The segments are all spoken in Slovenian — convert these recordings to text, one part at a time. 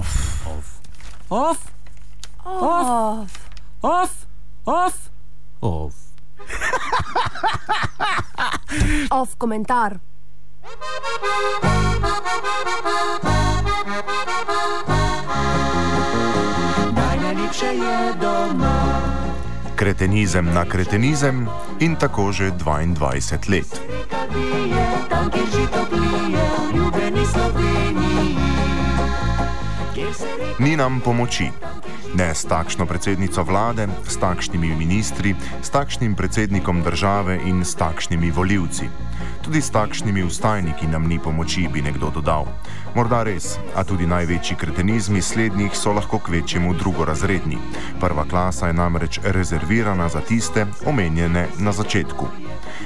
Off. Off. Off. Off. Off. Off. Off komentar. Kretenizem na kretenizem in tako že 22 let. Tam, kjer žito plije, v Ni nam pomoči. Ne s takšno predsednico vlade, s takšnimi ministri, s takšnim predsednikom države in s takšnimi voljivci. Tudi s takšnimi ustajniki nam ni pomoči, bi nekdo dodal. Morda res, a tudi največji kretenizmi slednjih so lahko k večjemu drugorazredni. Prva klasa je namreč rezervirana za tiste, omenjene na začetku.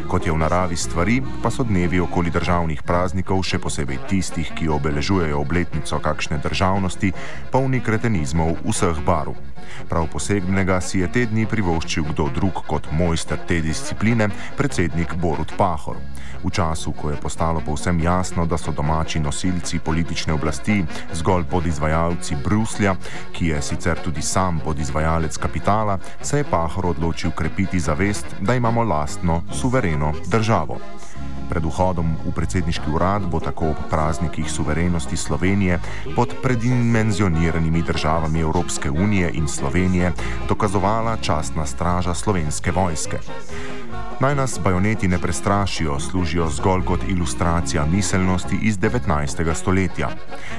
Kot je v naravi stvari, pa so dnevi okoli državnih praznikov, še posebej tistih, ki obeležujejo obletnico kakšne državnosti, polni kretenizmov vseh barv. Prav posebnega si je te dni privoščil kdo drug kot mojster te discipline, predsednik Borut Pahor. V času, ko je postalo povsem jasno, da so domači nosilci politične oblasti zgolj podizvajalci Bruslja, ki je sicer tudi sam podizvajalec kapitala, se je Pahor odločil krepiti zavest, da imamo lastno, suvereno državo. Pred vhodom v predsedniški urad bo tako ob praznikih suverenosti Slovenije pod predimenzioniranimi državami Evropske unije in Slovenije dokazovala častna straža slovenske vojske. Naj nas bajoneti ne prestrašijo, služijo zgolj kot ilustracija miselnosti iz 19. stoletja.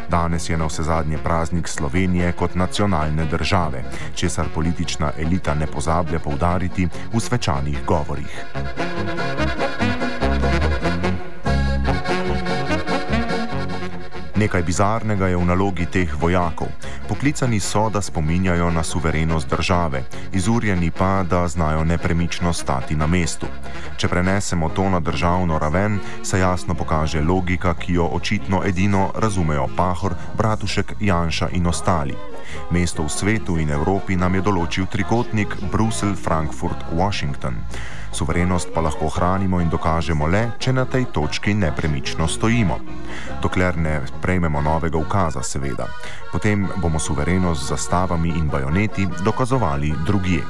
Danes je na vse zadnje praznik Slovenije kot nacionalne države, česar politična elita ne pozablja poudariti v svečanih govorih. Nekaj bizarnega je v nalogi teh vojakov. Poklicani so, da spominjajo na suverenost države, izurjeni pa, da znajo nepremično stati na mestu. Če prenesemo to na državno raven, se jasno pokaže logika, ki jo očitno edino razumejo Pahor, Bratušek, Janša in ostali. Mesto v svetu in Evropi nam je določil trikotnik Bruselj, Frankfurt, Washington. Suverenost pa lahko ohranimo in dokažemo le, če na tej točki nepremično stojimo. Dokler ne prejmemo novega ukaza, seveda. Potem bomo suverenost z zastavami in bajoneti dokazovali drugje.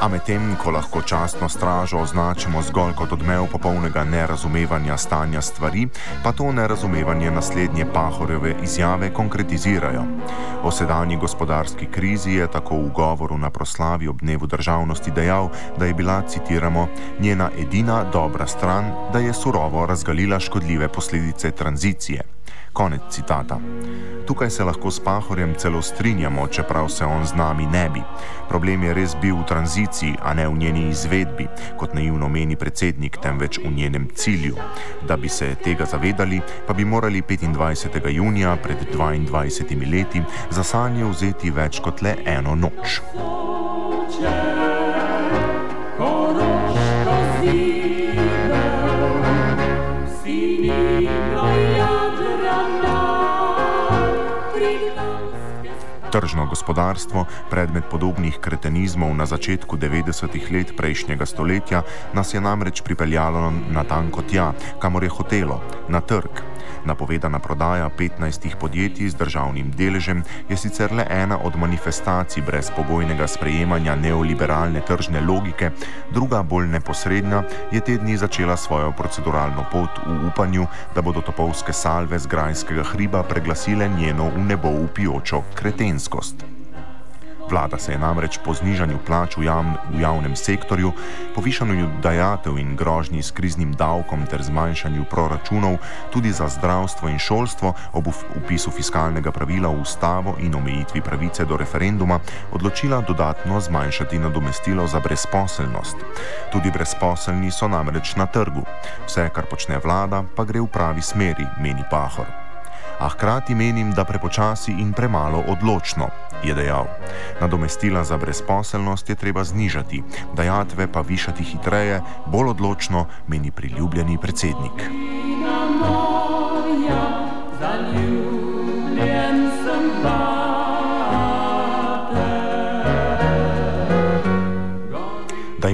A medtem, ko lahko častno stražo označimo zgolj kot odmev popolnega nerazumevanja stanja stvari, pa to nerazumevanje naslednje Pahorjeve izjave konkretizirajo. O sedanji gospodarski krizi je tako v govoru na proslavi ob dnevu državnosti dejal, da je bila, citiramo, njena edina dobra stran, da je surovo razgalila škodljive posledice tranzicije. Konec citata. Tukaj se lahko s Pahorjem celo strinjamo, čeprav se on z nami ne bi. Problem je res bil v tranziciji, a ne v njeni izvedbi, kot naivno meni predsednik, temveč v njenem cilju. Da bi se tega zavedali, pa bi morali 25. junija pred 22 leti za sanje vzeti več kot le eno noč. Tržno gospodarstvo, predmet podobnih kretenizmov na začetku 90-ih let prejšnjega stoletja, nas je namreč pripeljalo na tanko tja, kamor je hotelo, na trg. Napovedana prodaja 15 podjetij z državnim deležem je sicer le ena od manifestacij brezpogojnega sprejemanja neoliberalne tržne logike, druga bolj neposredna je te dni začela svojo proceduralno pot v upanju, da bodo topovske salve z grajskega hriba preglasile njeno v nebo upijočo kretenskost. Vlada se je namreč po znižanju plač v, javn, v javnem sektorju, povišanju dajatev in grožnji s kriznim davkom ter zmanjšanju proračunov tudi za zdravstvo in šolstvo ob upisu fiskalnega pravila v ustavo in omejitvi pravice do referenduma odločila dodatno zmanjšati nadomestilo za brezposelnost. Tudi brezposelni so namreč na trgu. Vse, kar počne vlada, pa gre v pravi smeri, meni Pahor a hkrati menim, da prepočasi in premalo odločno, je dejal. Nadomestila za brezposelnost je treba znižati, dajatve pa višati hitreje, bolj odločno, meni priljubljeni predsednik. Da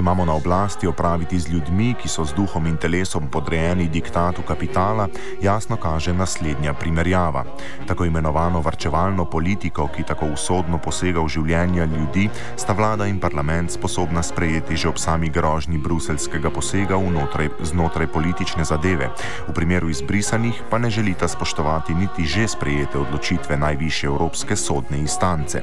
imamo na oblasti opraviti z ljudmi, ki so z duhom in telesom podrejeni diktatu kapitala, jasno kaže naslednja primerjava. Tako imenovano varčevalno politiko, ki tako usodno posega v življenja ljudi, sta vlada in parlament sposobna sprejeti že ob sami grožnji bruselskega posega vnotraj, znotraj politične zadeve. V primeru izbrisanih pa ne želita spoštovati niti že sprejete odločitve najvišje evropske sodne instance.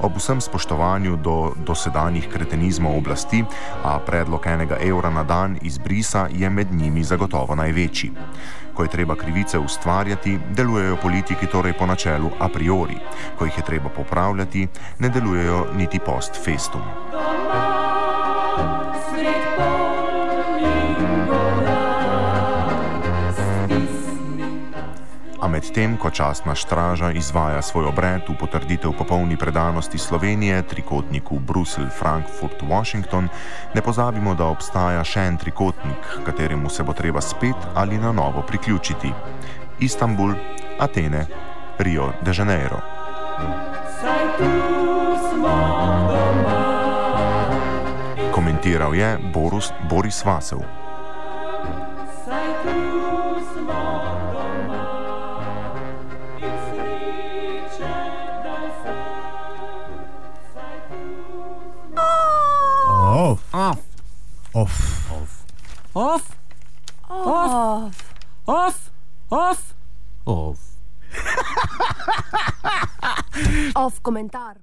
Ob vsem spoštovanju do dosedanjih kretenizmov oblasti, a predlog enega evra na dan izbrisa je med njimi zagotovo največji. Ko je treba krivice ustvarjati, delujejo politiki torej po načelu a priori, ko jih je treba popravljati, ne delujejo niti post festum. Sred polnih A medtem, ko častna straža izvaja svoj obred v potrditev popolni predanosti Slovenije trikotniku Bruselj, Frankfurt, Washington, ne pozabimo, da obstaja še en trikotnik, kateremu se bo treba spet ali na novo priključiti: Istanbul, Atene, Rio de Janeiro. Komentiral je Boris, Boris Vasel. Off. Off. Off. Off. Off. Off. Off komentar.